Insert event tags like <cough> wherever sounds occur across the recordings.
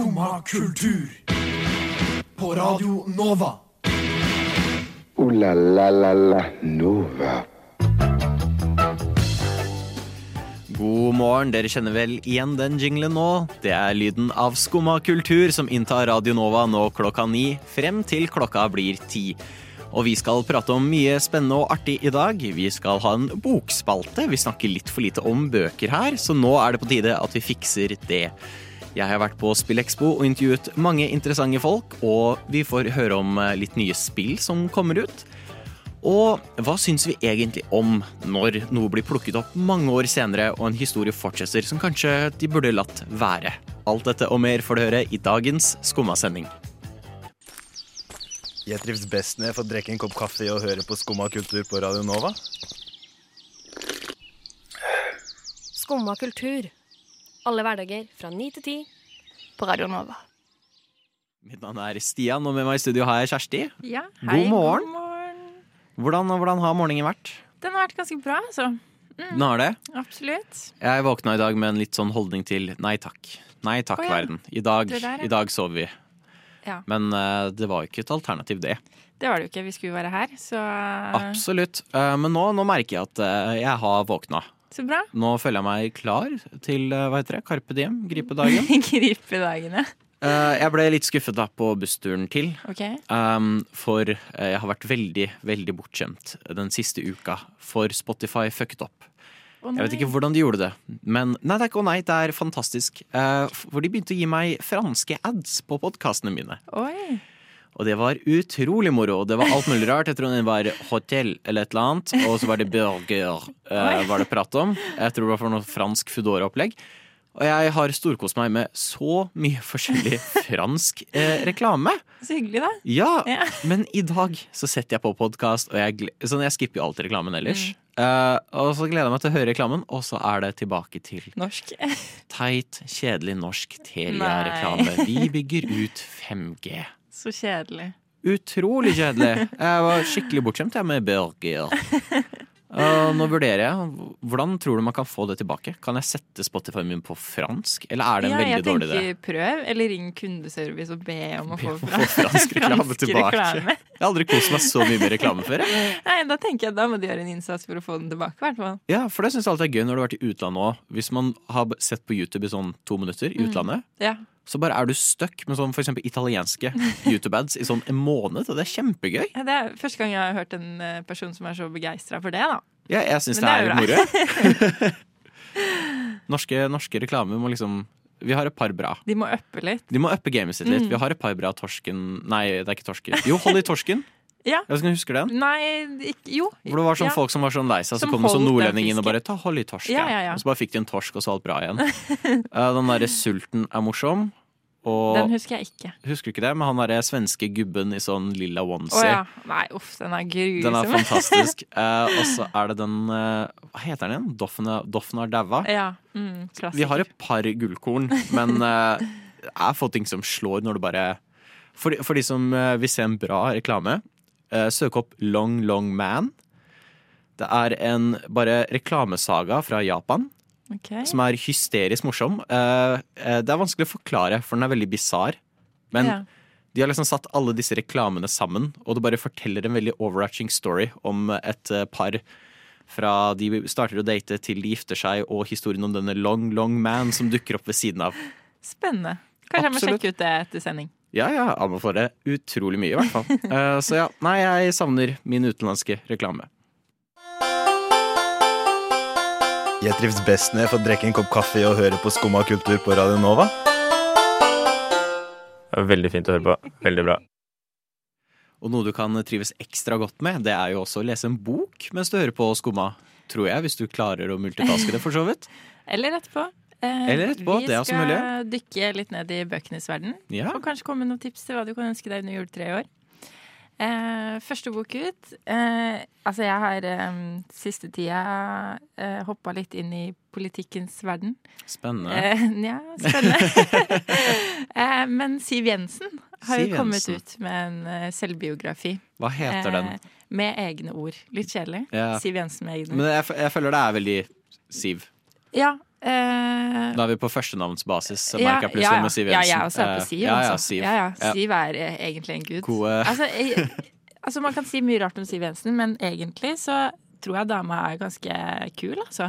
Skumma kultur. På Radio Nova. O-la-la-la-la Nova. God morgen, dere kjenner vel igjen den jinglen nå? Det er lyden av Skumma kultur som inntar Radio Nova nå klokka ni, frem til klokka blir ti. Og vi skal prate om mye spennende og artig i dag. Vi skal ha en bokspalte. Vi snakker litt for lite om bøker her, så nå er det på tide at vi fikser det. Jeg har vært på Spillekspo og intervjuet mange interessante folk, og vi får høre om eh, litt nye spill som kommer ut. Og hva syns vi egentlig om når noe blir plukket opp mange år senere og en historie fortsetter som kanskje de burde latt være? Alt dette og mer får du høre i dagens Skumma-sending. Jeg trives best når jeg får drikke en kopp kaffe og høre på Skumma kultur på Radio Nova. Skumma kultur. Alle hverdager fra ni til ti på Radio Nova. Mitt navn er Stian, og med meg i studio har jeg Kjersti. Ja, God hei, morgen. God morgen. Hvordan, hvordan har morgenen vært? Den har vært ganske bra, altså. Den har det. Absolutt. Jeg våkna i dag med en litt sånn holdning til nei takk. Nei takk, oh, ja. verden. I dag, der, ja. i dag sover vi. Ja. Men uh, det var jo ikke et alternativ, det. Det var det jo ikke. Vi skulle være her, så Absolutt. Uh, men nå, nå merker jeg at uh, jeg har våkna. Så bra. Nå føler jeg meg klar til eh, hva heter det, Carpe Diem, gripe dagen. <laughs> Gripe dagen, ja. Uh, jeg ble litt skuffet da på bussturen til. OK. Um, for uh, jeg har vært veldig, veldig bortskjemt den siste uka. For Spotify fucket opp. Oh, Jeg vet ikke hvordan de gjorde det, men nei, det er ikke å nei, det er fantastisk. Uh, for de begynte å gi meg franske ads på podkastene mine. Oi. Og det var utrolig moro. Det var alt mulig rart. Jeg tror det var hotell eller et eller annet. Og så var det burger, eh, var det prat om. Jeg tror det var for noe fransk Foodora-opplegg. Og jeg har storkost meg med så mye forskjellig fransk eh, reklame. Så hyggelig, da. Ja, Ja. men i dag så setter jeg på podkast, og jeg, sånn, jeg skipper jo alltid reklamen ellers. Eh, og så gleder jeg meg til å høre reklamen, og så er det tilbake til Norsk. teit, kjedelig norsk Telia-reklame. Vi bygger ut 5G. Så kjedelig. Utrolig kjedelig. Jeg var skikkelig bortskjemt jeg, med burger. Uh, nå vurderer jeg. Hvordan tror du man kan få det tilbake? Kan jeg sette Spotify min på fransk, eller er det en Ja, veldig dårlig idé? Jeg tenker prøv, eller ring kundeservice og be om å Be få, om fransk reklame fransk tilbake. reklame. Jeg har aldri kost meg så mye med reklame før. jeg. Nei, da tenker jeg da må de gjøre en innsats for å få den tilbake, i hvert fall. Ja, for det syns jeg alltid er gøy når du har vært i utlandet òg. Hvis man har sett på YouTube i sånn to minutter i utlandet, Ja. Så bare er du stuck med sånn eksempel italienske YouTube-ads i sånn en måned, og det er kjempegøy. Ja, Det er første gang jeg har hørt en eh, person som er så begeistra for det, da. Ja, jeg syns det det er er moro. <laughs> norske, norske reklamer må liksom Vi har et par bra. De må uppe litt. De må uppe gamet sitt Mm. litt. Vi har et par bra Torsken Nei, det er ikke Torsken. Jo, Hold i torsken. Ja. Jeg husker den? Nei, ikke, jo. Hvor det var sånn ja. folk som var sånn lei seg, så Som kom det sånn nordlending inn og bare 'ta hold i torsken'. Ja, ja. Og så bare fikk de en torsk, og så alt bra igjen. <laughs> Eh, den derre sulten er morsom. Og Den husker jeg ikke. husker du ikke det? Men han derre svenske gubben i sånn lilla onesie. ja. Nei, uff, den er grusom. Den er <laughs> fantastisk. uh, og så er det den uh, Hva heter den igjen? Doffen har daua. Ja, mm. Vi har et par gullkorn, men det er få ting som slår når du bare For, for de som vil se en bra reklame, søk opp Long Long Man. Det er en bare reklamesaga fra Japan Okay. som er hysterisk morsom. Eh, eh, det er vanskelig å forklare, for den er veldig bisarr. Men Ja. de har liksom satt alle disse reklamene sammen, og det bare forteller en veldig overarching story om et eh, par fra de starter å date til de gifter seg, og historien om denne Long Long Man som dukker opp ved siden av. Spennende. Kanskje jeg må sjekke ut det etter sending. Ja, ja, anbefaler det utrolig mye, i hvert fall. <laughs> Eh, så ja, nei, jeg savner min utenlandske reklame. Jeg trives best når jeg får drikke en kopp kaffe og høre på Skumma kultur på Radio Nova. Veldig fint å høre på. Veldig bra. Og noe du kan trives ekstra godt med, det er jo også å lese en bok mens du hører på Skumma, tror jeg, hvis du klarer å multitaske det, for så vidt. <laughs> Eller etterpå. Eh, Eller etterpå, det er også Vi skal dykke litt ned i bøkenes verden. Ja. Og kanskje komme med noen tips til hva du kan ønske deg under juletreet i år. Eh, første bok ut. Eh, altså, jeg har eh, siste tida eh, hoppa litt inn i politikkens verden. Spennende. Eh, <laughs> ja, spennende. <laughs> eh, men Siv Jensen har Siv jo kommet Jensen. ut med en selvbiografi. Hva heter den? Med egne ord. Litt kjedelig. Ja. Siv Jensen med egne ord. Men jeg, jeg føler det er veldig Siv. Ja, Eh, Da er vi på førstenavnsbasis, ja, merker jeg plutselig, med Siv Ja, jeg også er på Siv. Siv. Ja, ja, altså. Siv. Ja, ja. Ja. Siv er eh, egentlig en gud. Gode Altså, jeg, altså, man kan si mye rart om Siv Jensen, men egentlig så tror jeg dama er ganske kul, altså.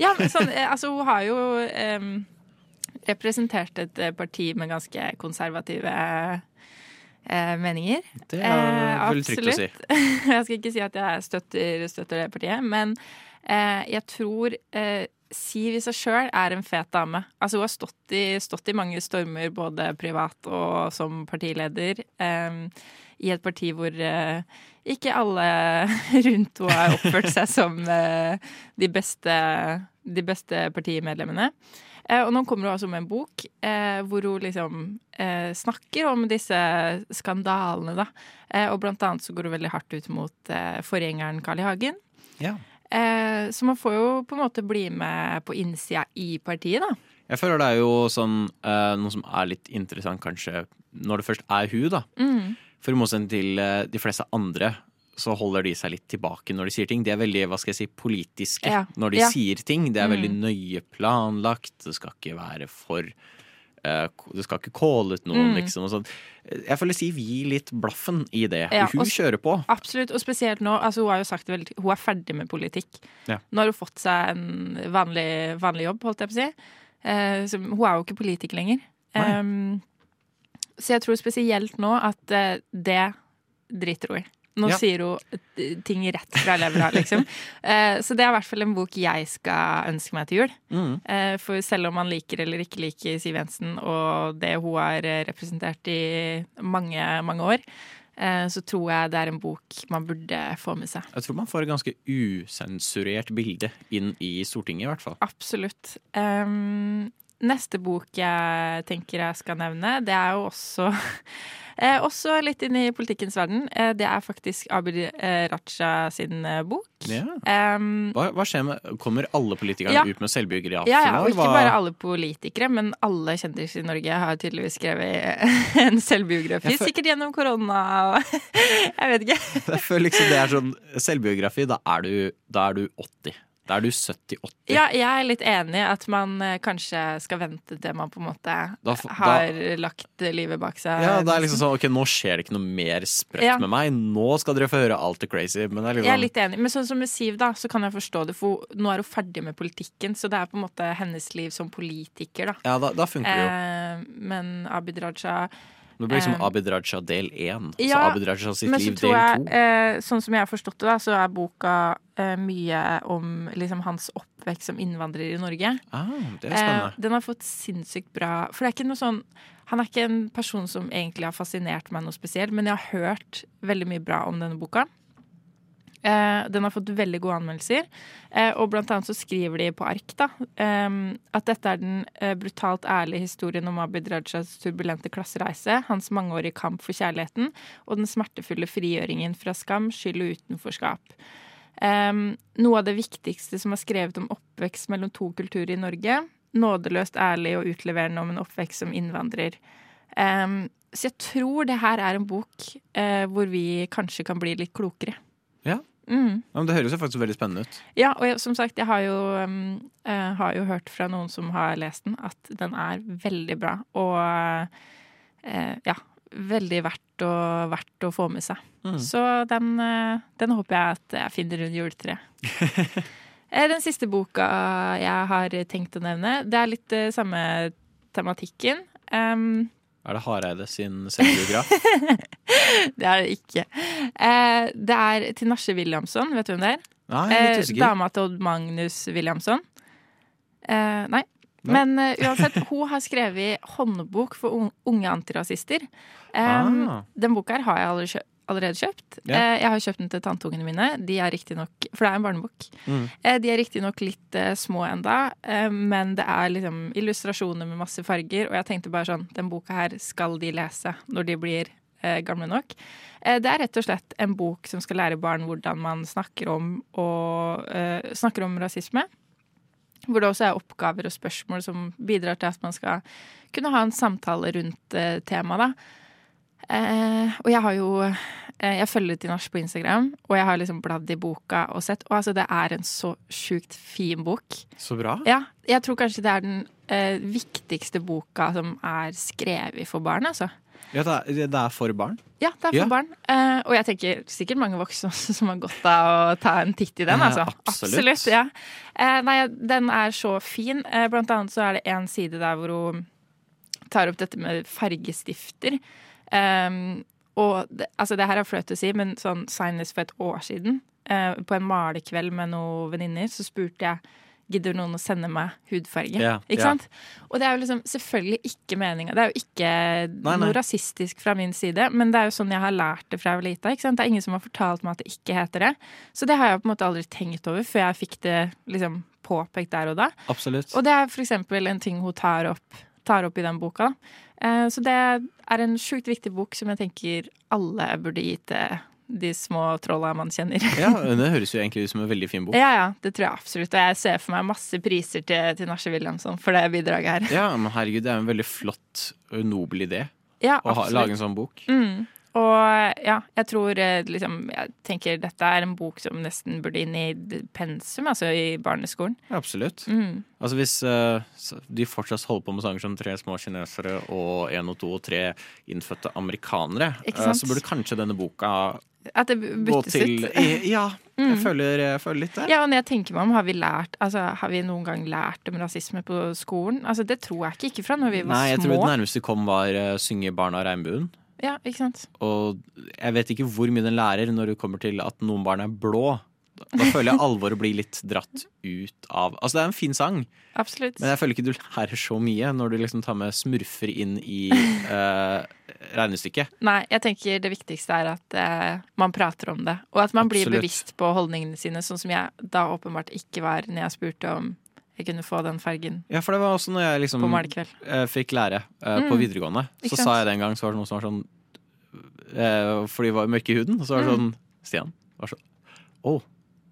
Ja, sånn, altså hun har jo um, representert et parti med ganske konservative meninger. Det er vel trygt å si. <laughs> jeg skal ikke si at jeg støtter, støtter det partiet, men jeg tror Siv i seg sjøl er en fet dame. Altså Hun har stått i, stått i mange stormer, både privat og som partileder, eh, i et parti hvor eh, ikke alle <laughs> rundt henne har oppført seg som eh, de, beste, de beste partimedlemmene. Eh, og nå kommer hun altså med en bok eh, hvor hun liksom eh, snakker om disse skandalene, da. Og blant annet så går hun veldig hardt ut mot forgjengeren Carl I. Hagen. Ja. Eh, så man får jo på en måte bli med på innsida i partiet, da. Jeg føler det er jo sånn eh, noe som er litt interessant, kanskje, når det først er hun, da. Mm. For i motsetning til eh, de fleste andre, så holder de seg litt tilbake når de sier ting. De er veldig hva skal jeg si, politiske Ja. når de Ja. sier ting. Det er Mm. veldig nøye planlagt. Det skal ikke være for eh, Det skal ikke calle ut noen, Mm. liksom. Og sånn. Jeg føler Siv gir litt blaffen i det. Ja, hun og kjører på. Absolutt, og spesielt nå. Altså, hun har jo sagt veldig Hun er ferdig med politikk. Ja. Nå har hun fått seg en vanlig, vanlig jobb, holdt jeg på å si. Uh, så hun er jo ikke politiker lenger. Um, så jeg tror spesielt nå at uh, det driter hun i. Nå Ja. sier hun ting rett fra levra, liksom. <laughs> Eh, så det er i hvert fall en bok jeg skal ønske meg til jul. Mm. Eh, For selv om man liker eller ikke liker Siv Jensen og det hun har eh, representert i mange, mange år, eh, så tror jeg det er en bok man burde få med seg. Jeg tror man får et ganske usensurert bilde inn i Stortinget, i hvert fall. Absolutt. Em, neste bok jeg tenker jeg skal nevne, det er jo også <laughs> eh, også litt inn i politikkens verden. Eh, det er faktisk Abid eh, Raja sin eh, bok. Ja. Um, Hva, hva skjer med Kommer alle politikere Ja. ut med selvbiografi Ja, ja, og ikke hva? bare alle politikere, men alle kjendiser i Norge har tydeligvis skrevet <laughs> en selvbiografi. Føl- Sikkert gjennom korona og <laughs> Jeg vet ikke. Jeg føler liksom det er sånn selvbiografi, da er du, da er du 80. Da er du 70-80. Ja, jeg er litt enig i at man eh, kanskje skal vente til man på en måte Da har lagt livet bak seg. Ja, det er liksom sånn, ok, Nå skjer det ikke noe mer sprøtt Ja. med meg. Nå skal dere få høre alt det crazy. Men det er Jeg er liksom, litt enig, men sånn som med Siv, da, så kan jeg forstå det, for nå er hun ferdig med politikken, så det er på en måte hennes liv som politiker, da. ja, da, da funker det jo. Eh, men Abid Raja Det blir liksom eh, Abid Raja del én. Så Abid Raja sitt liv del to. eh, sånn som jeg har forstått det, da, så er boka eh, mye om liksom, hans oppvekst som innvandrer i Norge. Ah, det er Eh, spennende. den har fått sinnssykt bra For det er ikke noe sånn Han er ikke en person som egentlig har fascinert meg noe spesielt, men jeg har hørt veldig mye bra om denne boka. Eh, den har fått veldig gode anmeldelser, eh, og blant annet så skriver de på ark da, eh, at dette er den eh, brutalt ærlige historien om Abid Rajas turbulente klassereise, hans mangeårige kamp for kjærligheten og den smertefulle frigjøringen fra skam, skyld og utenforskap. Um, noe av det viktigste som er skrevet om oppvekst mellom to kulturer i Norge. Nådeløst ærlig og utleverende om en oppvekst som innvandrer. Um, så jeg tror det her er en bok eh, hvor vi kanskje kan bli litt klokere. Ja. Mm. Ja, men det høres jo faktisk veldig spennende ut. Ja, og jeg, som sagt, jeg har jo, um, uh, har jo hørt fra noen som har lest den, at den er veldig bra. Og uh, ja, veldig verdt å, verdt å få med seg. Mm. Så den, uh, den håper jeg at jeg finner rundt juletreet. <laughs> Den siste boka jeg har tenkt å nevne, det er litt samme tematikken. Um, Er det Hareide sin selvbiograf? <laughs> det er det ikke. Eh, det er Tinashe Williamson, vet du hvem det er? Nei, Eh, litt usikker. dama til Odd Magnus Williamson. Eh, nei. Nei. Men uh, uansett, hun har skrevet håndbok for unge antirasister. Um, <laughs> Ah. Den boka her har jeg aldri kjø allerede kjøpt. Ja. Eh, jeg har kjøpt den til tanteungene mine. De er riktignok For det er en barnebok. Mm. Eh, de er riktignok litt eh, små enda, men det er liksom illustrasjoner med masse farger. Og jeg tenkte bare sånn Den boka her skal de lese når de blir gamle nok. Det er rett og slett en bok som skal lære barn hvordan man snakker om, og, snakker om rasisme. Hvor det også er oppgaver og spørsmål som bidrar til at man skal kunne ha en samtale rundt eh, temaet. Eh, og jeg har jo eh, Jeg følger Tinashe på Instagram, og jeg har liksom bladd i boka og sett. Og altså, det er en så sjukt fin bok. Så bra. Ja, jeg tror kanskje det er den eh, viktigste boka som er skrevet for barn, altså. Ja, det er, det er for barn. Ja, det er for Ja. barn. Eh, og jeg tenker sikkert mange voksne også som har godt av å ta en titt i den. Altså. absolutt. ja. Eh, nei, den er så fin. Blant annet så er det en side der hvor hun tar opp dette med fargestifter. Um, og det, altså det her er flaut å si, men sånn seinest for et år siden, uh, på en malekveld med noen venninner, så spurte jeg Gidder noen å sende meg hudfarge? Yeah, ikke yeah. sant? Og det er jo liksom selvfølgelig ikke meninga. Det er jo ikke Nei, nei. noe rasistisk fra min side, men det er jo sånn jeg har lært det fra jeg var lita. ikke sant? Det er ingen som har fortalt meg at det ikke heter det. Så det har jeg på en måte aldri tenkt over før jeg fikk det liksom påpekt der og da. Absolutt. Og det er for eksempel en ting hun tar opp, tar opp i den boka. Eh, Så det er en sjukt viktig bok som jeg tenker alle burde gi til de små trolla man kjenner. Ja, <laughs> Det høres jo egentlig ut som en veldig fin bok. Ja, ja, det tror jeg absolutt. Og jeg ser for meg masse priser til, til Nasje Williamson for det bidraget her. Ja, men herregud, det er jo en veldig flott og nobel idé Ja, å ha, lage en sånn bok. Mm. Og ja, jeg tror eh, liksom Jeg tenker dette er en bok som nesten burde inn i pensum, altså i barneskolen. Ja, absolutt. Mm. Altså Hvis uh, de fortsatt holder på med sanger som Tre små kinesere og En og to og tre innfødte amerikanere, sant? så burde kanskje denne boka At det gå byttes til ut. Ja, jeg Mm. føler, jeg føler litt det. Ja, og når jeg tenker meg om, har vi lært Altså, har vi noen gang lært om rasisme på skolen? Altså, det tror jeg ikke. Ikke fra når vi var små. Nei, jeg tror det nærmeste kom var uh, 'Synge barna regnbuen'. Ja, ikke sant? Og jeg vet ikke hvor mye den lærer når det kommer til at noen barn er blå. Da, føler jeg alvoret blir litt dratt ut av Altså, det er en fin sang, Absolutt. men jeg føler ikke du lærer så mye når du liksom tar med smurfer inn i uh, regnestykket. Nei, jeg tenker det viktigste er at uh, man prater om det. Og at man blir bevisst på holdningene sine, sånn som jeg da åpenbart ikke var når jeg spurte om jeg kunne få den fargen Ja, for det var også når jeg liksom på eh, fikk lære eh, på Mm. videregående. Så sa jeg det en gang, så var det noen som var sånn eh, Fordi de var mørke i huden. Og så var det Mm. sånn Stian var sånn Å,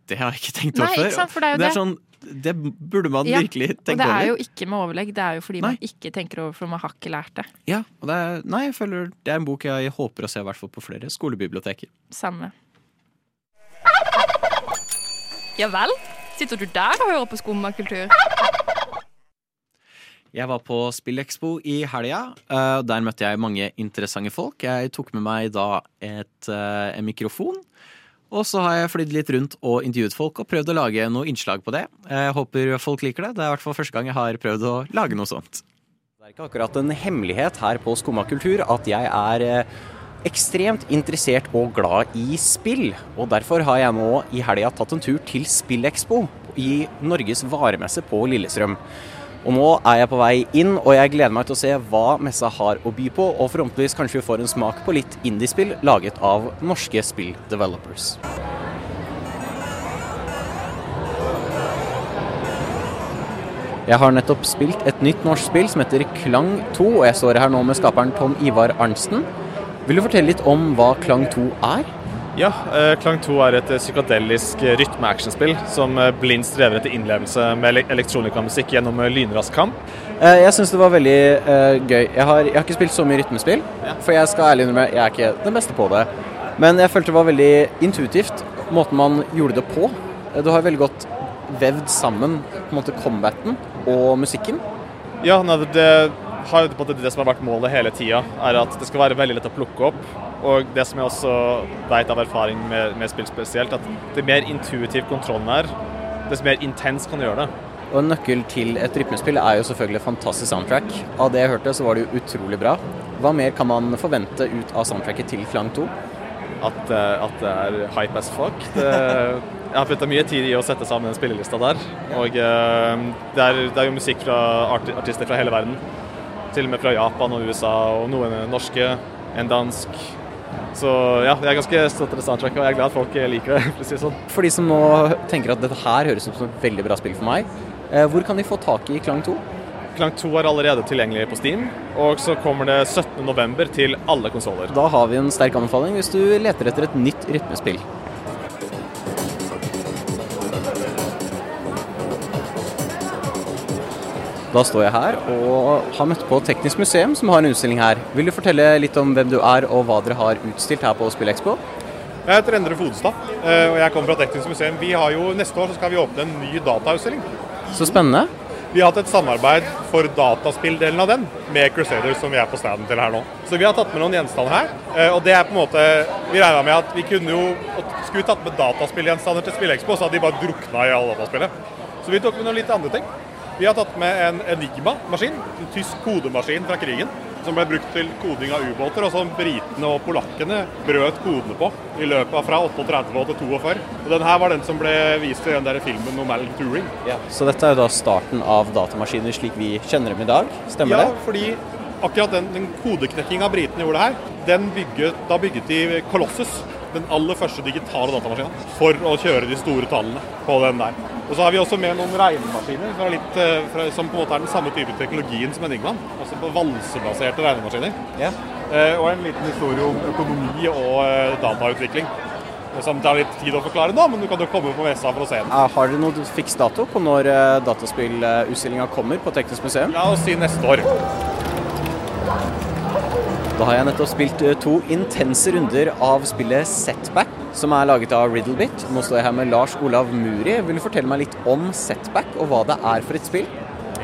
det har jeg ikke tenkt over før. sant, for det er jo det det. er sånn Det burde man Ja, virkelig Og tenke det er over. jo ikke med overlegg, det er jo fordi Nei. man ikke tenker over, for man har ikke lært det. Ja, og det er, nei, jeg føler det er en bok jeg håper å se i hvert fall på flere skolebiblioteker. Samme. Ja vel? Sitter du der og hører på skummakultur? Jeg var på Spillekspo i helga. eh, Der møtte jeg mange interessante folk. Jeg tok med meg da et, eh, en mikrofon. Og så har jeg flydd litt rundt og intervjuet folk og prøvd å lage noe innslag på det. Jeg håper folk liker det. Det er i hvert fall første gang jeg har prøvd å lage noe sånt. Det er ikke akkurat en hemmelighet her på Skumma kultur at jeg er eh, ekstremt interessert og glad i spill. Og derfor har jeg nå i helga tatt en tur til Spillekspo i Norges varemesse på Lillestrøm. Og nå er jeg på vei inn, og jeg gleder meg til å se hva messa har å by på. Og forhåpentligvis kanskje vi får en smak på litt indiespill laget av norske spilldevelopers. Jeg har nettopp spilt et nytt norsk spill som heter Klang 2, og jeg står her nå med skaperen Tom Ivar Arntzen. Vil du fortelle litt om hva Klang 2 er? Ja, eh, Klang 2 er et psykadelisk rytme-actionspill som eh, blindt strever etter innlevelse med elektronikamusikk gjennom eh, lynrask kamp. Jeg syns det var veldig gøy. Jeg har, jeg har ikke spilt så mye rytmespill, for jeg skal ærlig innrømme jeg er ikke den beste på det. Men jeg følte det var veldig intuitivt, måten man gjorde det på. Du har veldig godt vevd sammen på en måte combaten og musikken. Ja, nei, det har jo på en måte det som har vært målet hele tida, er at det skal være veldig lett å plukke opp. Og det som jeg også vet av erfaring med, med spill spesielt, at det mer intuitiv kontrollen er, desto mer intens kan du gjøre det. Og en nøkkel til et rytmespill er jo selvfølgelig fantastisk soundtrack. Av det jeg hørte, så var det jo utrolig bra. Hva mer kan man forvente ut av soundtracket til Klang 2? At, eh, at det er hype as fuck. Det, jeg har putta mye tid i å sette sammen den spillelista der. Og eh, det, er, det er jo musikk fra artister fra hele verden. Til og med fra Japan og USA, og noen norske, en dansk. Så ja, jeg er ganske stolt av det soundtracket, og jeg er glad at folk liker det. <laughs> for sånn. For de som nå tenker at dette her høres ut som et veldig bra spill for meg, eh, hvor kan de få tak i Klang 2? Klang 2 er allerede tilgjengelig på Steam, og så kommer det 17.11. til alle konsoller. Da har vi en sterk anbefaling hvis du leter etter et nytt rytmespill. Da står jeg her og har møtt på Teknisk museum, som har en utstilling her. Vil du fortelle litt om hvem du er, og hva dere har utstilt her på SpillExpo? Jeg heter Endre Fodestad, eh, og jeg kommer fra Teknisk museum. Vi har jo, Neste år så skal vi åpne en ny datautstilling. Så spennende. Vi har hatt et samarbeid for dataspilldelen av den med Crusaders, som vi er på standen til her nå. Så vi har tatt med noen gjenstander her. eh, Og det er på en måte Vi regna med at vi kunne jo Skulle tatt med dataspillgjenstander til SpillExpo, så hadde de bare drukna i alle dataspillet. Så vi tok med noen litt andre ting. Vi har tatt med en Enigma-maskin, en tysk kodemaskin fra krigen. Som ble brukt til koding av ubåter, og som britene og polakkene brøt kodene på i løpet av fra 38 til 42. Og den her var den som ble vist i den der filmen om Alan Turing. Så dette er jo da starten av datamaskiner slik vi kjenner dem i dag, stemmer ja, det? fordi akkurat den, den kodeknekkinga britene gjorde her, den bygget, da bygget de Colossus, den aller første digitale datamaskinen, for å kjøre de store tallene på den der. Og så har vi også med noen regnemaskiner litt, eh, fra, som på en måte er den samme type teknologien som Enigmaen. Altså på valsebaserte regnemaskiner. Yeah. Eh, og en liten historie om økonomi og eh, datautvikling. Som tar litt tid å forklare nå, men du kan jo komme på messa for å se den. Eh, Har dere noen fiks dato på når eh, dataspillutstillinga kommer på Teknisk museum? La oss si neste år. Da har jeg nettopp spilt eh, to intense runder av spillet Setback, som er laget av Riddlebit. Nå står jeg her med Lars Olav Muri. Vil du fortelle meg litt om Setback, og hva det er for et spill?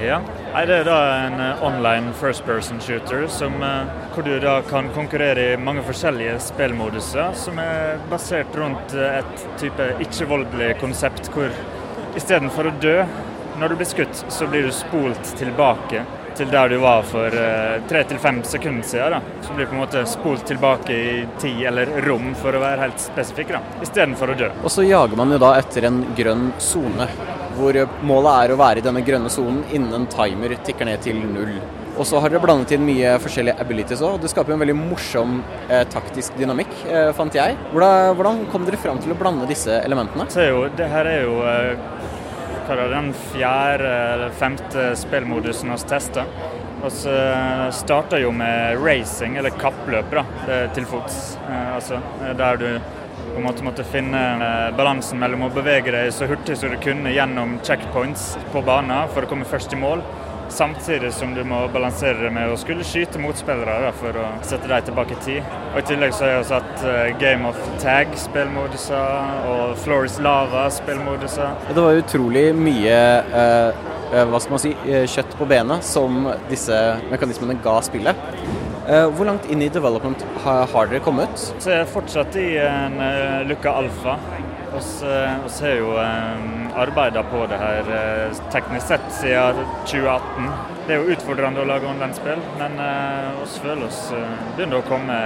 Ja, Det er da en eh, online first person shooter som, eh, hvor du da kan konkurrere i mange forskjellige spillmoduser, som er basert rundt et type ikke-voldelig konsept hvor istedenfor å dø når du blir skutt, så blir du spolt tilbake til der du var for tre til fem sekunder siden. da. Så blir du på en måte spolt tilbake i tid eller rom, for å være helt spesifikk, da, istedenfor å dø. Og så jager man jo da etter en grønn sone, hvor målet er å være i denne grønne sonen innen en timer tikker ned til null. Og så har dere blandet inn mye forskjellige abilities òg. Det skaper jo en veldig morsom eh, taktisk dynamikk, eh, fant jeg. Hvordan, hvordan kom dere fram til å blande disse elementene? Så er jo, det her er jo eh, hva det, den fjerde eller femte spillmodusen vi tester. Vi starter jo med racing, eller kappløp, da, til fots. Eh, altså, der du på en måte måtte finne eh, balansen mellom å bevege deg så hurtig som du kunne gjennom checkpoints på banen for å komme først i mål, samtidig som du må balansere det med å skulle skyte motspillere da, for å sette dem tilbake i tid. Og I tillegg så har jeg satt hatt Game of Tag-spillmoduser og Floris Lava-spillmoduser. Det var utrolig mye eh, eh, hva skal man si, eh, kjøtt på benet som disse mekanismene ga spillet. Eh, hvor langt inn i development har, dere kommet? Så jeg er fortsatt i en lukka alfa. Vi har jo arbeida på det her uh, teknisk sett siden 2018. Det er jo utfordrende å lage online-spill, men vi uh, føler oss uh, begynner å komme,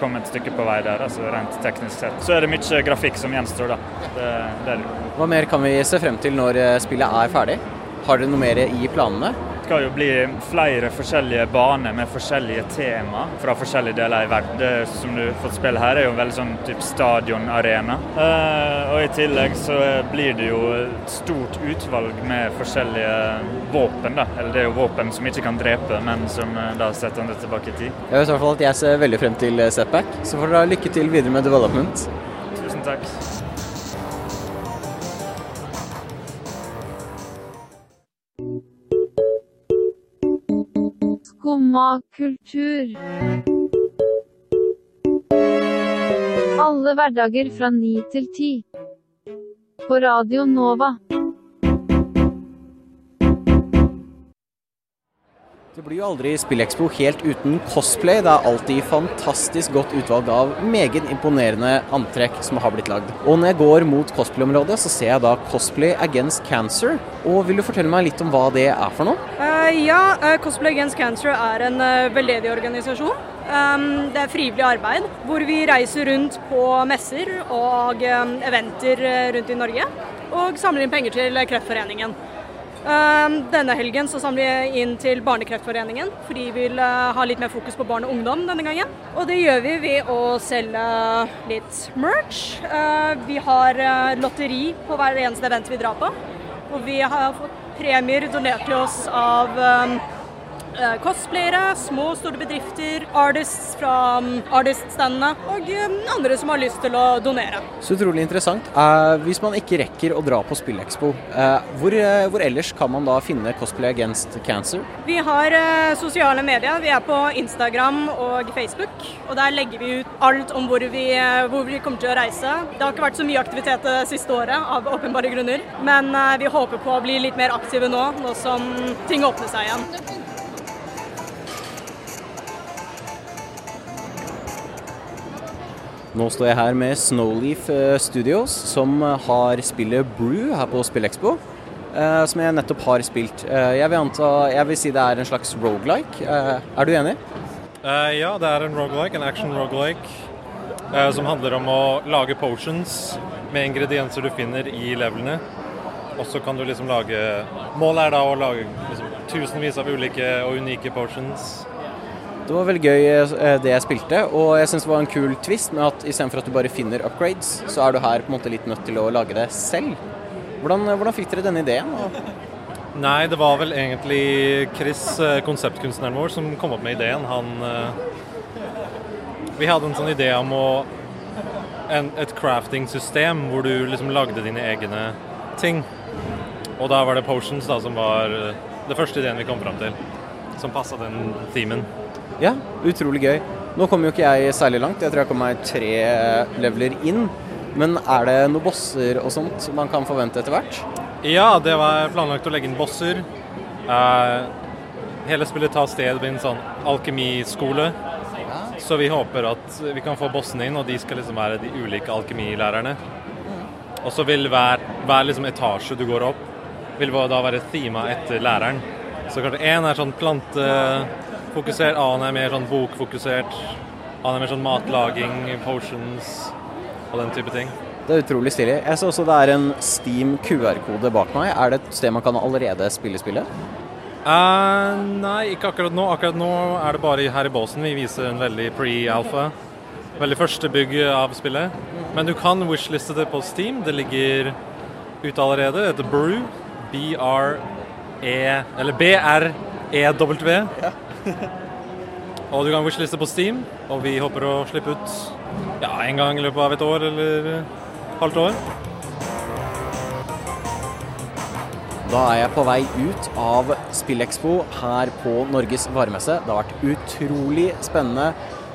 komme et stykke på vei der, altså rent teknisk sett. Så er det mye grafikk som gjenstår, da. Det, det. Hva mer kan vi se frem til når eh, spillet er ferdig? Har dere noe mer i planene? Skal jo bli flere forskjellige baner med forskjellige tema fra forskjellige deler i verden. Det som du får spille her, er jo en veldig sånn type stadionarena. Uh, og i tillegg så blir det jo et stort utvalg med forskjellige våpen, da. Eller det er jo våpen som ikke kan drepe, men som uh, da setter det tilbake i tid. Jeg vet i hvert fall at jeg ser veldig frem til eh, Setback, så får dere ha lykke til videre med development. Tusen takk. Skumma kultur. Alle hverdager fra ni til ti. På Radio Nova. Det blir jo aldri Spillekspo helt uten cosplay. Det er alltid fantastisk godt utvalg av meget imponerende antrekk som har blitt lagd. Og når jeg går mot cosplayområdet, så ser jeg da Cosplay Against Cancer. Og vil du fortelle meg litt om hva det er for noe? Eh, ja, eh, Cosplay Against Cancer er en eh, veldedig organisasjon. Um, det er frivillig arbeid hvor vi reiser rundt på messer og um, eventer eh, rundt i Norge og samler inn penger til Kreftforeningen. Um, denne helgen så samler vi inn til Barnekreftforeningen, fordi vi vil ha litt mer fokus på barn og ungdom denne gangen. Og det gjør vi ved å selge litt merch. Vi har lotteri på hver eneste event vi drar på. Og vi har fått premier donert til oss av um, cosplayere, små og store bedrifter, artists fra um, artiststandene og eh, andre som har lyst til å donere. Så utrolig interessant. Eh, hvis man ikke rekker å dra på Spillekspo, eh, hvor, eh, hvor ellers kan man da finne Cosplay Against Cancer? Vi har eh, sosiale medier. Vi er på Instagram og Facebook. Og der legger vi ut alt om hvor vi, eh, hvor vi kommer til å reise. Det har ikke vært så mye aktivitet det siste året, av åpenbare grunner. Men eh, vi håper på å bli litt mer aktive nå, nå som ting åpner seg igjen. Nå står jeg her med Snowleaf eh, Studios, som har spillet Brew her på Spillekspo. eh, Som jeg nettopp har spilt. Eh, Jeg vil, anta, jeg vil si det er en slags rogelike. Er du enig? Eh, ja, det er en roguelike, en action roguelike, eh, som handler om å lage potions med ingredienser du finner i levelene. Og så kan du liksom lage Målet er da å lage liksom, tusenvis av ulike og unike potions. Det var veldig gøy eh, det jeg spilte, og jeg syns det var en kul twist med at istedenfor at du bare finner upgrades, så er du her på en måte litt nødt til å lage det selv. Hvordan, hvordan fikk dere denne ideen? Nei, det var vel egentlig Chris, eh, konseptkunstneren vår, som kom opp med ideen. Han eh, Vi hadde en sånn idé om å en, et crafting-system hvor du liksom lagde dine egne ting. Og da var det potions da som var eh, det første ideen vi kom fram til. Som passa den themen. Ja, utrolig gøy. Nå kom jo ikke jeg særlig langt, jeg tror jeg kom meg tre leveler inn. Men er det noen bosser og sånt man kan forvente etter hvert? Ja, det var planlagt å legge inn bosser. Uh, hele spillet tar sted ved en sånn alkemiskole. Så vi håper at vi kan få bossene inn, og de skal liksom være de ulike alkemilærerne. Og så vil hver, hver liksom etasje du går opp, vil da være thema etter læreren. Så kanskje én er sånn plantefokusert, annen er mer sånn bokfokusert. Annen er mer sånn matlaging, potions og den type ting. Det er utrolig stilig. Jeg ser også det er en Steam QR-kode bak meg. Er det et sted man kan allerede spille spillet? Uh, nei, ikke akkurat nå. Akkurat nå er det bare her i båsen vi viser en veldig pre-alpha. Veldig første bygg av spillet. Men du kan wishliste det på Steam. Det ligger ute allerede. Det heter Brew. B-R-E Eller B-R-E-W. <laughs> Og du kan wishliste på Steam, og vi håper å slippe ut ja, en gang i løpet av et år eller halvt år. Da er jeg på vei ut av Spillekspo her på Norges varemesse. Det har vært utrolig spennende.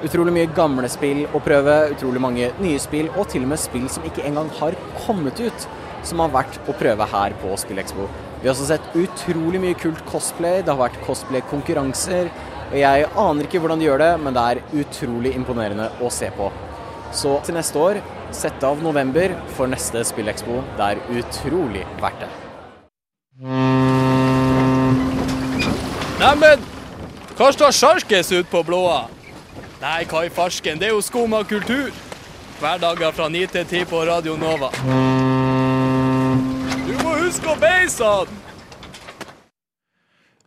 Utrolig mye gamle spill å prøve, utrolig mange nye spill, og til og med spill som ikke engang har kommet ut, som har vært å prøve her på Spillekspo. Vi har også sett utrolig mye kult cosplay, det har vært cosplay-konkurranser. Jeg aner ikke hvordan de gjør det, men det er utrolig imponerende å se på. Så til neste år, sett av november for neste Spillekspo. Det er utrolig verdt det. Neimen, hva står sjarkes ut på blåa? Nei, hva i farsken, det er jo skum av kultur. Hverdager fra 9 til 10 på Radio Nova. Beise han!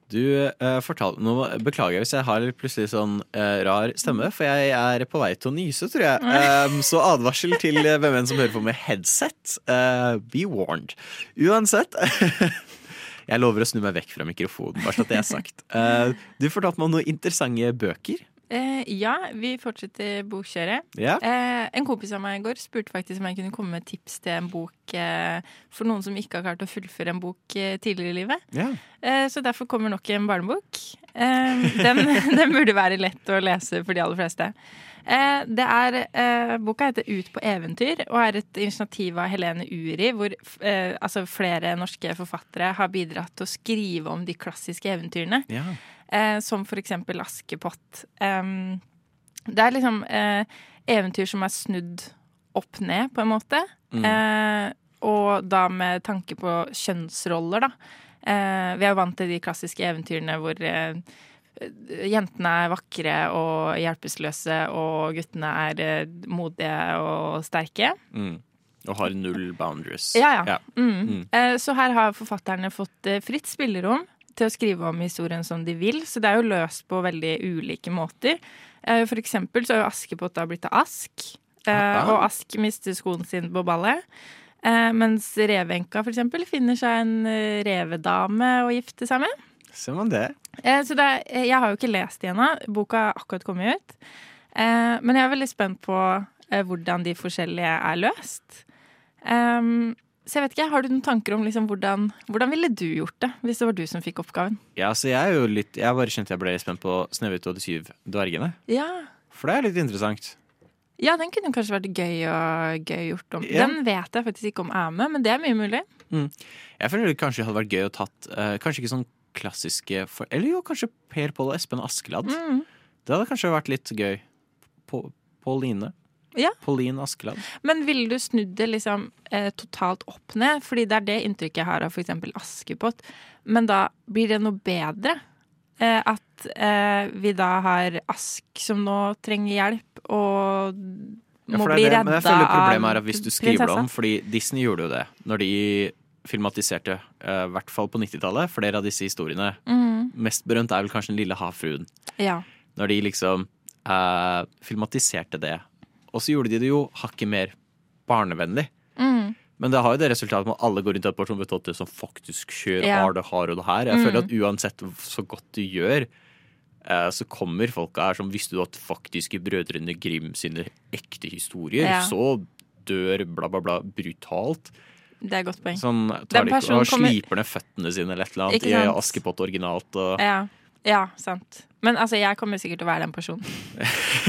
Du eh, fortalte Nå beklager jeg hvis jeg har plutselig sånn eh, rar stemme, for jeg er på vei til å nyse, tror jeg. Um, så advarsel til eh, hvem enn som hører på med headset. Uh, be warned. Uansett <laughs> Jeg lover å snu meg vekk fra mikrofonen, bare så det er sagt. Uh, du fortalte meg om noen interessante bøker. Eh, ja, vi fortsetter bokkjøret. Ja. Eh, en kompis av meg i går spurte faktisk om jeg kunne komme med tips til en bok eh, for noen som ikke har klart å fullføre en bok eh, tidligere i livet. Ja. Eh, så derfor kommer nok en barnebok. Eh, den, <laughs> den burde være lett å lese for de aller fleste. Eh, det er, boka heter Ut på eventyr og er et initiativ av Helene Uri, hvor altså flere norske forfattere har bidratt til å skrive om de klassiske eventyrene. Ja. Eh, som for eksempel Askepott. Em, det er liksom eh, eventyr som er snudd opp ned, på en måte. Mm. Eh, og da med tanke på kjønnsroller, da. Eh, vi er jo vant til de klassiske eventyrene hvor eh, jentene er vakre og hjelpeløse, og guttene er eh, modige og sterke. Mm. Og har null boundaries. Ja, ja. Ja. Mm. Mm. Eh, Så her har forfatterne fått fritt spillerom til å skrive om historien som de vil, så det er jo løst på veldig ulike måter. Eh, For eksempel så har jo Askepott da blitt til Ask, eh, og Ask mister skoen sin på ballet. Eh, Mens revenka for eksempel finner seg en revedame å gifte seg med. Ser man det? Så det er, jeg har jo ikke lest det ennå. Boka har akkurat kommet ut. Men jeg er veldig spent på hvordan de forskjellige er løst. Ehm, så jeg vet ikke, Har du noen tanker om liksom, hvordan, hvordan ville du gjort det hvis det var du som fikk oppgaven? Ja, så jeg er jo litt Jeg bare kjente jeg ble spent på Snøhvit og de syv dvergene. Ja. For det er litt interessant. ja, den kunne kanskje vært gøy, og, gøy gjort om. Ja. Den vet jeg faktisk ikke om er med, men det er mye mulig. Mm. Jeg føler det kanskje hadde vært gøy å tatt uh, Kanskje ikke sånn klassiske for, Eller jo, kanskje Per Pål og Espen Askeladd. Mm. Det hadde kanskje vært litt gøy. På, Pauline. Ja. Pauline Askeland. Men ville du snudd det liksom eh, totalt opp ned? Fordi det er det inntrykket jeg har av f.eks. Askepott. Men da blir det noe bedre? Eh, at eh, vi da har Ask som nå trenger hjelp, og må ja, bli det, redda men jeg føler problemet er at hvis du skriver det om Fordi Disney gjorde jo det når de filmatiserte, eh, i hvert fall på 90-tallet, flere av disse historiene. Mm. Mest berømt er vel kanskje Den lille havfruen. Ja. Når de liksom eh, filmatiserte det. Og så gjorde de det jo hakket mer barnevennlig. Mm. Men det har jo det resultatet med at alle går rundt et som det som faktisk kjører Ja. har det, har og det her. Jeg Mm. føler at uansett så godt du gjør, eh, så kommer folka her som visste du at faktiske Brødrene Grim sine ekte historier, Ja. så dør bla, bla, bla brutalt. Det er et godt poeng. Sånn Den tar de personen og sliper ned føttene sine eller et eller annet i? Askepott originalt. Og, Ja. Ja, sant. Men altså, jeg kommer sikkert til å være den personen.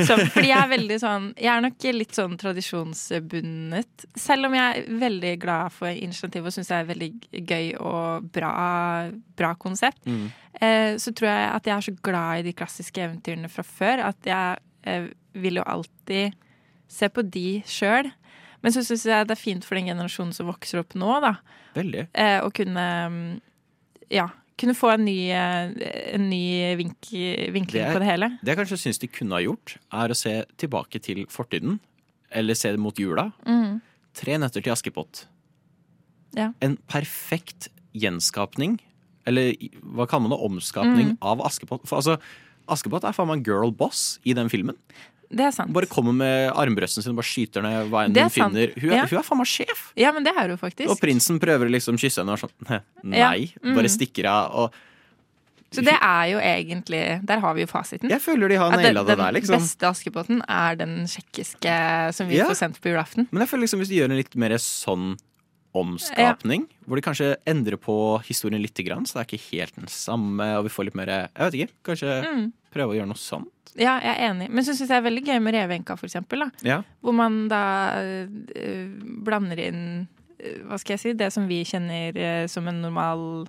Så, fordi jeg er veldig sånn Jeg er nok litt sånn tradisjonsbundet. Selv om jeg er veldig glad for initiativet og syns det er veldig gøy og bra, bra konsept, Mm. eh, så tror jeg at jeg er så glad i de klassiske eventyrene fra før at jeg eh, vil jo alltid se på de sjøl. Men så syns jeg det er fint for den generasjonen som vokser opp nå, da. Veldig. Eh, å kunne mm, Ja, kunne få en ny, eh, en ny vink, vinkling er- på det hele. Det jeg kanskje syns de kunne ha gjort, er å se tilbake til fortiden. Eller se mot jula. Mm. Tre nøtter til Askepott. Ja. En perfekt gjenskapning, eller hva kaller man det, omskapning Mm. av Askepott. For altså, Askepott er faen meg girl boss i den filmen. Det er sant. Bare kommer med armbrøsten sin og bare skyter ned hva enn hun finner. Hun er, Ja. hun er faen meg sjef! Ja, men det er hun faktisk. Og prinsen prøver å liksom kysse henne og er sånn nei, Ja. Mm. bare stikker av. Og Så det er jo egentlig Der har vi jo fasiten. jeg føler de har naila det der, liksom. den beste Askepotten er den tsjekkiske som vi Ja. får sendt på julaften. Men jeg føler liksom hvis de gjør en litt mer sånn omskapning, hvor de kanskje endrer på historien litt, så det er ikke helt den samme, og vi får litt mer Jeg vet ikke. Kanskje Mm. prøve å gjøre noe sånt. Ja, jeg er enig. Men så syns jeg det er veldig gøy med Revenka, for eksempel. Da. Ja. Hvor man da eh, blander inn eh, hva skal jeg si, det som vi kjenner eh, som en normal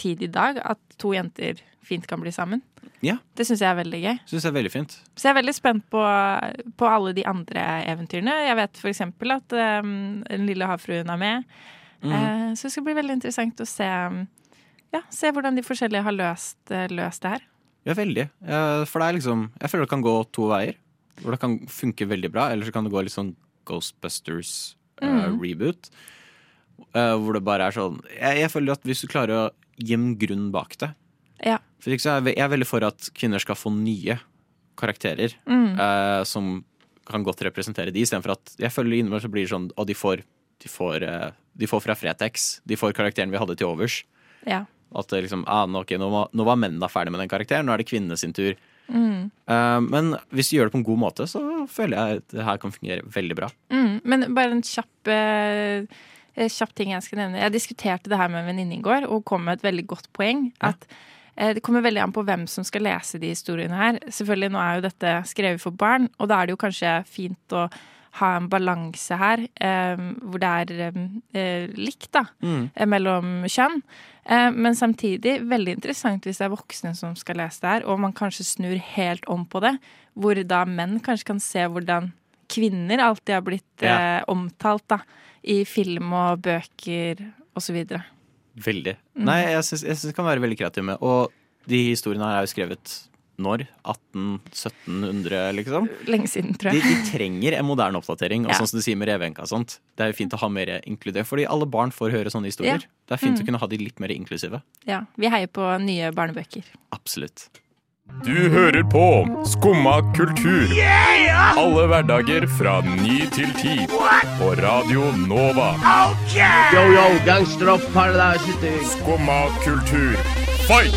tid i dag. At to jenter fint kan bli sammen. Ja. Det syns jeg er veldig gøy. Synes jeg er veldig fint. Så jeg er veldig spent på, på alle de andre eventyrene. Jeg vet eksempel at um, Den lille havfruen er med. Mm. Uh, så det skal bli veldig interessant å se, um, ja, se hvordan de forskjellige har løst, eh, løst det her. Ja, veldig. Eh, For det er liksom Jeg føler det kan gå to veier. Hvor det kan funke veldig bra, eller så kan det gå litt sånn Mm. Ghostbusters-reboot. hvor det bare er sånn jeg, jeg føler at hvis du klarer å gi en grunn bak det Ja. For er jeg, er veldig for at kvinner skal få nye karakterer Mm. eh, som kan godt representere de, istedenfor at jeg føler innimellom så blir det sånn Og de får, de får, eh, de får fra Fretex. De får karakteren vi hadde til overs. Ja. At det liksom, ah, nå, okay, nå, var, nå var mennene ferdig med den karakteren, nå er det kvinnene sin tur. Mm. Uh, men hvis du gjør det på en god måte, så føler jeg at det her kan fungere veldig bra. Mm. Men bare en kjapp, eh, kjapp ting jeg skal nevne. Jeg diskuterte det her med en venninne i går, og kom med et veldig godt poeng. At eh, det kommer veldig an på hvem som skal lese de historiene her. Selvfølgelig, nå er jo dette skrevet for barn, og da er det jo kanskje fint å ha en balanse her eh, hvor det er eh, eh, likt, da, Mm. eh, mellom kjønn. Eh, men samtidig veldig interessant hvis det er voksne som skal lese det her, og man kanskje snur helt om på det, hvor da menn kanskje kan se hvordan kvinner alltid har blitt Ja. eh, omtalt da, i film og bøker osv. Veldig. Mm. Nei, jeg syns det kan være veldig kreativt med. Og de historiene her er jo skrevet når? 1800-1700, liksom? Lenge siden, tror De, jeg. de trenger en moderne oppdatering. Og Ja. sånn som du sier med Revenka og sånt. Det er jo fint å ha mer inkludert, fordi alle barn får høre sånne historier. Ja. Det er fint Mm. å kunne ha de litt mer inklusive. Ja, vi heier på nye barnebøker. Absolutt. Du hører på Skumma kultur. Alle hverdager fra ny til ti. På Radio Nova. Yo, yo, gangsteropp, paradise. Skumma kultur, fight!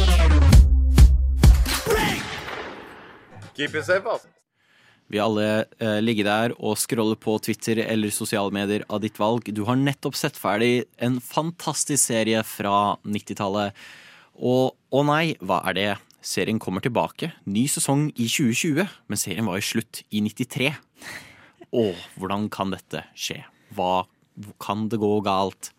Keep it safe, ass. Vi alle eh, ligger der og scroller på Twitter eller sosiale medier av ditt valg. Du har nettopp sett ferdig en fantastisk serie fra 90-tallet. Og å nei, hva er det? Serien kommer tilbake. Ny sesong i 2020, men serien var i slutt i 93. Å, hvordan kan dette skje? Hva kan det gå galt?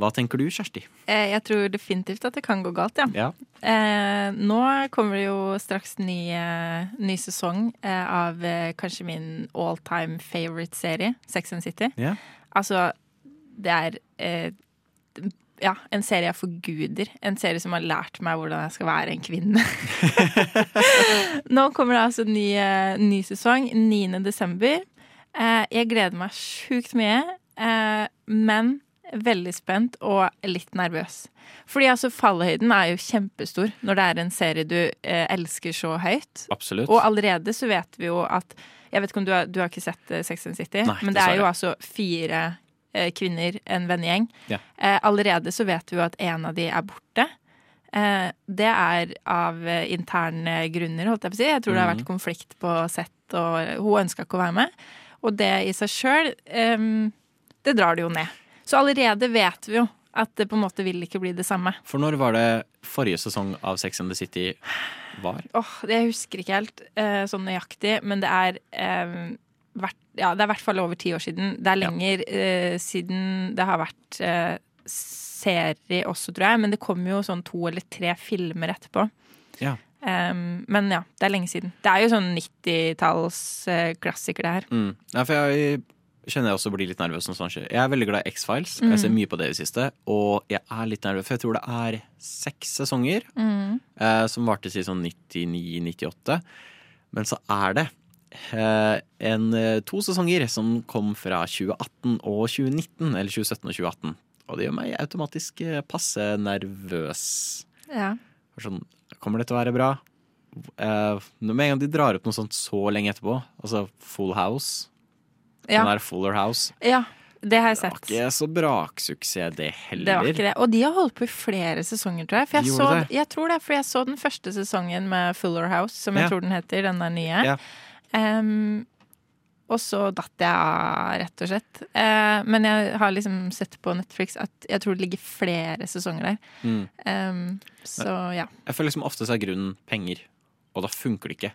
Hva tenker du, Kjersti? Eh, Jeg tror definitivt at det kan gå galt, ja. Ja. Eh, nå kommer det jo straks ny, eh, ny sesong av kanskje min all time favorite-serie, Sex and City. Ja. Altså, det er eh, ja, en serie jeg forguder. En serie som har lært meg hvordan jeg skal være en kvinne. <laughs> Nå kommer det altså ny, eh, ny sesong 9. desember. Eh, jeg gleder meg sjukt mye, eh, men veldig spent og litt nervøs. Fordi altså fallhøyden er jo kjempestor når det er en serie du eh, elsker så høyt. Absolutt. Og allerede så vet vi jo at Jeg vet ikke om du har, du har ikke sett Sex and City, Nei, men det er jo altså fire kvinner, en vennegjeng. Ja. Eh, allerede så vet vi jo at en av de er borte. Eh, det er av eh, interne grunner, holdt jeg på å si. Jeg tror det har vært Mhm. konflikt på sett, og hun ønska ikke å være med. Og det i seg sjøl, det drar det jo ned. Så allerede vet vi jo at det på en måte vil ikke bli det samme. For når var det forrige sesong av Sex and the City var? Åh, det jeg husker ikke helt eh, sånn nøyaktig, men det er eh, hvert, Ja, det er i hvert fall over ti år siden. Det er lenger eh, siden det har vært eh, serie også, tror jeg. Men det kom jo sånn to eller tre filmer etterpå. Ja. Um, men ja, det er lenge siden. Det er jo sånn 90-talls eh, klassiker, det her. Mm. Ja, for jeg kjenner jeg også blir litt nervøs Sånn. Jeg er veldig glad i X-Files. Mm. Jeg ser mye på det i det siste. Og jeg er litt nervøs, for jeg tror det er seks sesonger Mm. eh, som varte til sånn 99-98. Men så er det en, eh, to sesonger som kom fra 2018 og 2019. Eller 2017 og 2018. Og det gjør meg automatisk eh, passe nervøs. Ja. Sånn, kommer det til å være bra? Uh, med en gang de drar opp noe sånt så lenge etterpå, altså Full House Ja. Den der Fuller House. ja, det har jeg sett. Det var ikke så braksuksess, det heller. Det var ikke det. Og de har holdt på i flere sesonger, tror jeg. For jeg, så, jeg tror det, for jeg så den første sesongen med Fuller House, som jeg Ja. tror den heter, den der nye. Ja. Em, og så datt jeg av, rett og slett. Eh, men jeg har liksom sett på Netflix at jeg tror det ligger flere sesonger der. Mm. Um, så ja. Jeg føler liksom ofte så er grunnen penger, og da funker det ikke.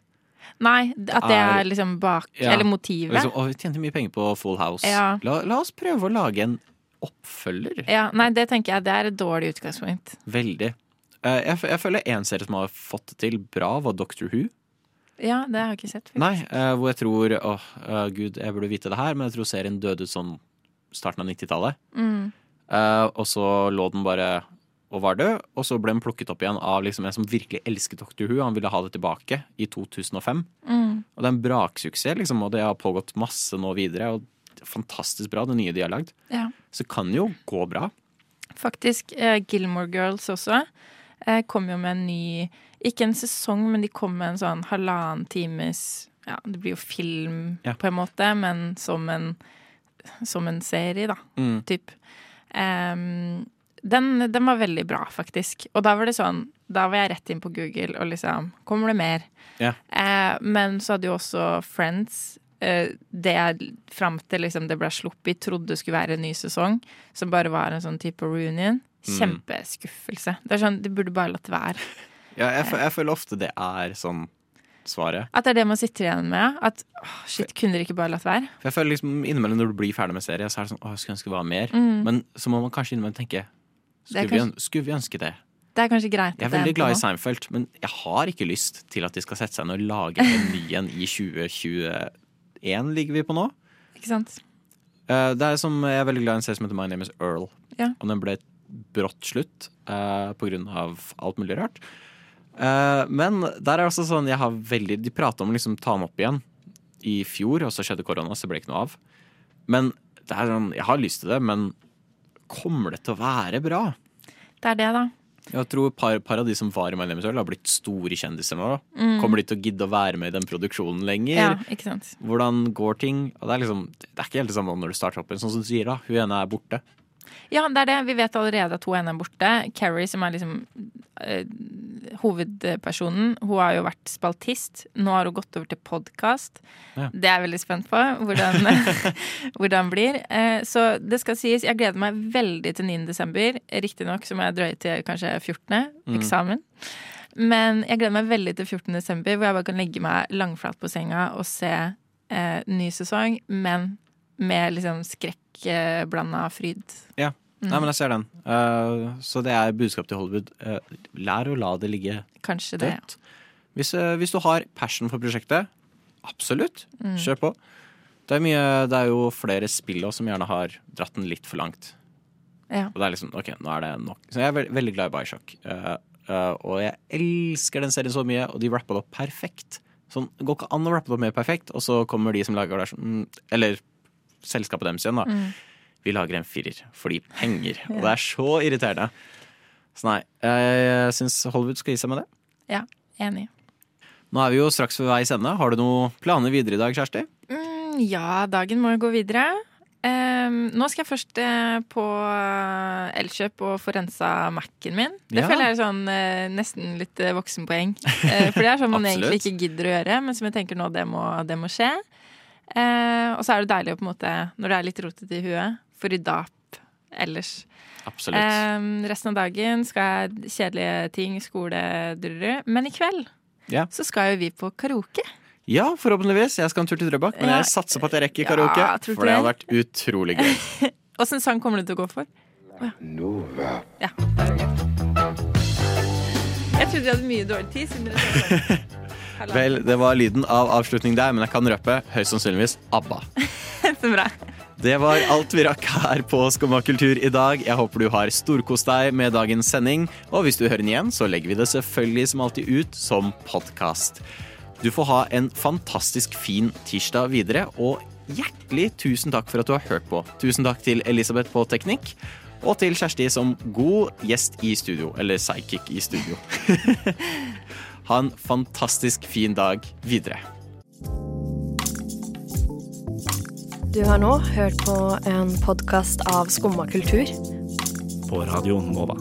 Nei, at det er liksom bak Ja. Eller motivet. Liksom, å, vi tjente mye penger på Full House. Ja. La, la oss prøve å lage en oppfølger. Ja, nei, det tenker jeg det er et dårlig utgangspunkt. Veldig. Eh, jeg, jeg føler en serie som har fått det til bra, var Doctor Who. Ja, det har jeg ikke sett. faktisk. Nei, uh, hvor jeg tror Åh, uh, gud, jeg burde vite det her, men jeg tror serien døde ut sånn starten av 90-tallet. Mm. Uh, og så lå den bare og var død, og så ble den plukket opp igjen av liksom en som virkelig elsket Doctor Who. Han ville ha det tilbake i 2005. Mm. Og det er en braksuksess, liksom, og det har pågått masse nå videre. Og fantastisk bra, det nye de har lagd. Ja. Så det kan jo gå bra. Faktisk. Eh, Gilmore Girls også eh, kom jo med en ny Ikke en sesong, men de kom med en sånn halvannen times Ja, det blir jo film Ja. på en måte, men som en, som en serie, da. Mm. Typ. Um, den, den var veldig bra, faktisk. Og da var det sånn Da var jeg rett inn på Google og liksom Kommer det mer? Ja. Uh, men så hadde jo også Friends eh, det jeg fram til liksom det ble sluppet, trodde skulle være en ny sesong, som bare var en sånn type reunion. Mm. Kjempeskuffelse. Det er sånn, De burde bare latt være. Ja, jeg, jeg føler ofte det er sånn svaret. At det er det man sitter igjen med. At åh, shit, kunne dere ikke bare latt være? For jeg føler liksom Innimellom når du blir ferdig med serie, så er det sånn åh, jeg skulle ønske det var mer. Mm. Men så må man kanskje innimellom tenke skulle, kanskje- vi, skulle vi ønske det? Det er kanskje greit. Jeg er veldig glad i. Seinfeld, men jeg har ikke lyst til at de skal sette seg ned og lage en ny en i 2021, ligger vi på nå. Ikke sant? Eh, det er som, Jeg er veldig glad i en serie som heter My Name Is Earl. Ja. Og den ble brått slutt eh, på grunn av alt mulig rart. Eh, men der er det også sånn jeg har veldig De prater om å liksom ta den opp igjen i fjor, og så skjedde korona, så det ble ikke noe av. Men det er sånn, jeg har lyst til det, men kommer det til å være bra? Det er det, da. Jeg tror par, par av de som var i My Name har blitt store kjendiser nå. Mm. Kommer de til å gidde å være med i den produksjonen lenger? Ja, ikke sant. Hvordan går ting? Og det er liksom, det er ikke helt det samme når du starter opp sånn som du sier, da. Hun ene er borte. Ja, det er det. Vi vet allerede at hun ene er borte. Carrie, som er liksom eh, hovedpersonen, hun har jo vært spaltist. Nå har hun gått over til podkast. Ja. Det er jeg veldig spent på hvordan, <laughs> <laughs> hvordan blir. Eh, så det skal sies, jeg gleder meg veldig til 9. desember. Riktignok så må jeg drøye til kanskje 14. Mm. eksamen. Men jeg gleder meg veldig til 14. desember, hvor jeg bare kan legge meg langflat på senga og se eh, ny sesong, men med liksom skrekkblanda fryd. Ja. Mm. Nei, men jeg ser den. Uh, så det er budskap til Hollywood. Uh, lær å la det ligge Kanskje det, ja. Hvis, uh, hvis du har passion for prosjektet, absolutt, Mm. kjør på. Det er, mye, det er jo flere spill også som gjerne har dratt den litt for langt. Ja. Og det er liksom, ok, nå er det nok. Så jeg er veldig, veldig glad i Bioshock. Og jeg elsker den serien så mye, og de rappa det opp perfekt. Sånn, det går ikke an å rappe det opp mer perfekt, og så kommer de som lager det sånn Eller selskapet deres igjen, da. Mm. Vi lager en firer fordi penger. <laughs> Og det er så irriterende. Så nei, jeg syns Hollywood skal gi seg med det. Ja, enig. Nå er vi jo straks ved veis ende. Har du noen planer videre i dag, Kjersti? Mm, ja, dagen må jo gå videre. Ehm, nå skal jeg først eh, på eh, Elkjøp og få rensa Mac-en min. Det Ja. føler jeg er sånn eh, nesten litt voksenpoeng. Eh, for det er sånn man <laughs> egentlig ikke gidder å gjøre, men som jeg tenker nå, det må, det må skje. Eh, og så er det deilig å på en måte, når det er litt rotete i huet, få rydda opp ellers. Absolutt. Eh, resten av dagen skal jeg kjedelige ting, skole, drurru. Men i kveld Ja. så skal jo vi på karaoke. ja, forhåpentligvis. Jeg skal en tur til Drøbak, men Ja. jeg satser på at jeg rekker karaoke. Ja, for det har vært utrolig gøy. <laughs> Åssen sang kommer du til å gå for? Nova. Ja. Jeg trodde vi hadde mye dårlig tid. Siden dere sa. <laughs> Vel, det var lyden av avslutning der, men jeg kan røpe høyst sannsynligvis ABBA. Så <laughs> bra. Det var alt vi rakk her på Skumma kultur i dag. Jeg håper du har storkost deg med dagens sending. Og hvis du hører den igjen, så legger vi det selvfølgelig som alltid ut som podkast. Du får ha en fantastisk fin tirsdag videre, og hjertelig tusen takk for at du har hørt på. Tusen takk til Elisabeth på teknikk, og til Kjersti som god gjest i studio. Eller sidekick i studio. <laughs> ha en fantastisk fin dag videre. Du har nå hørt på en podkast av Skumma kultur. På Radio Nova.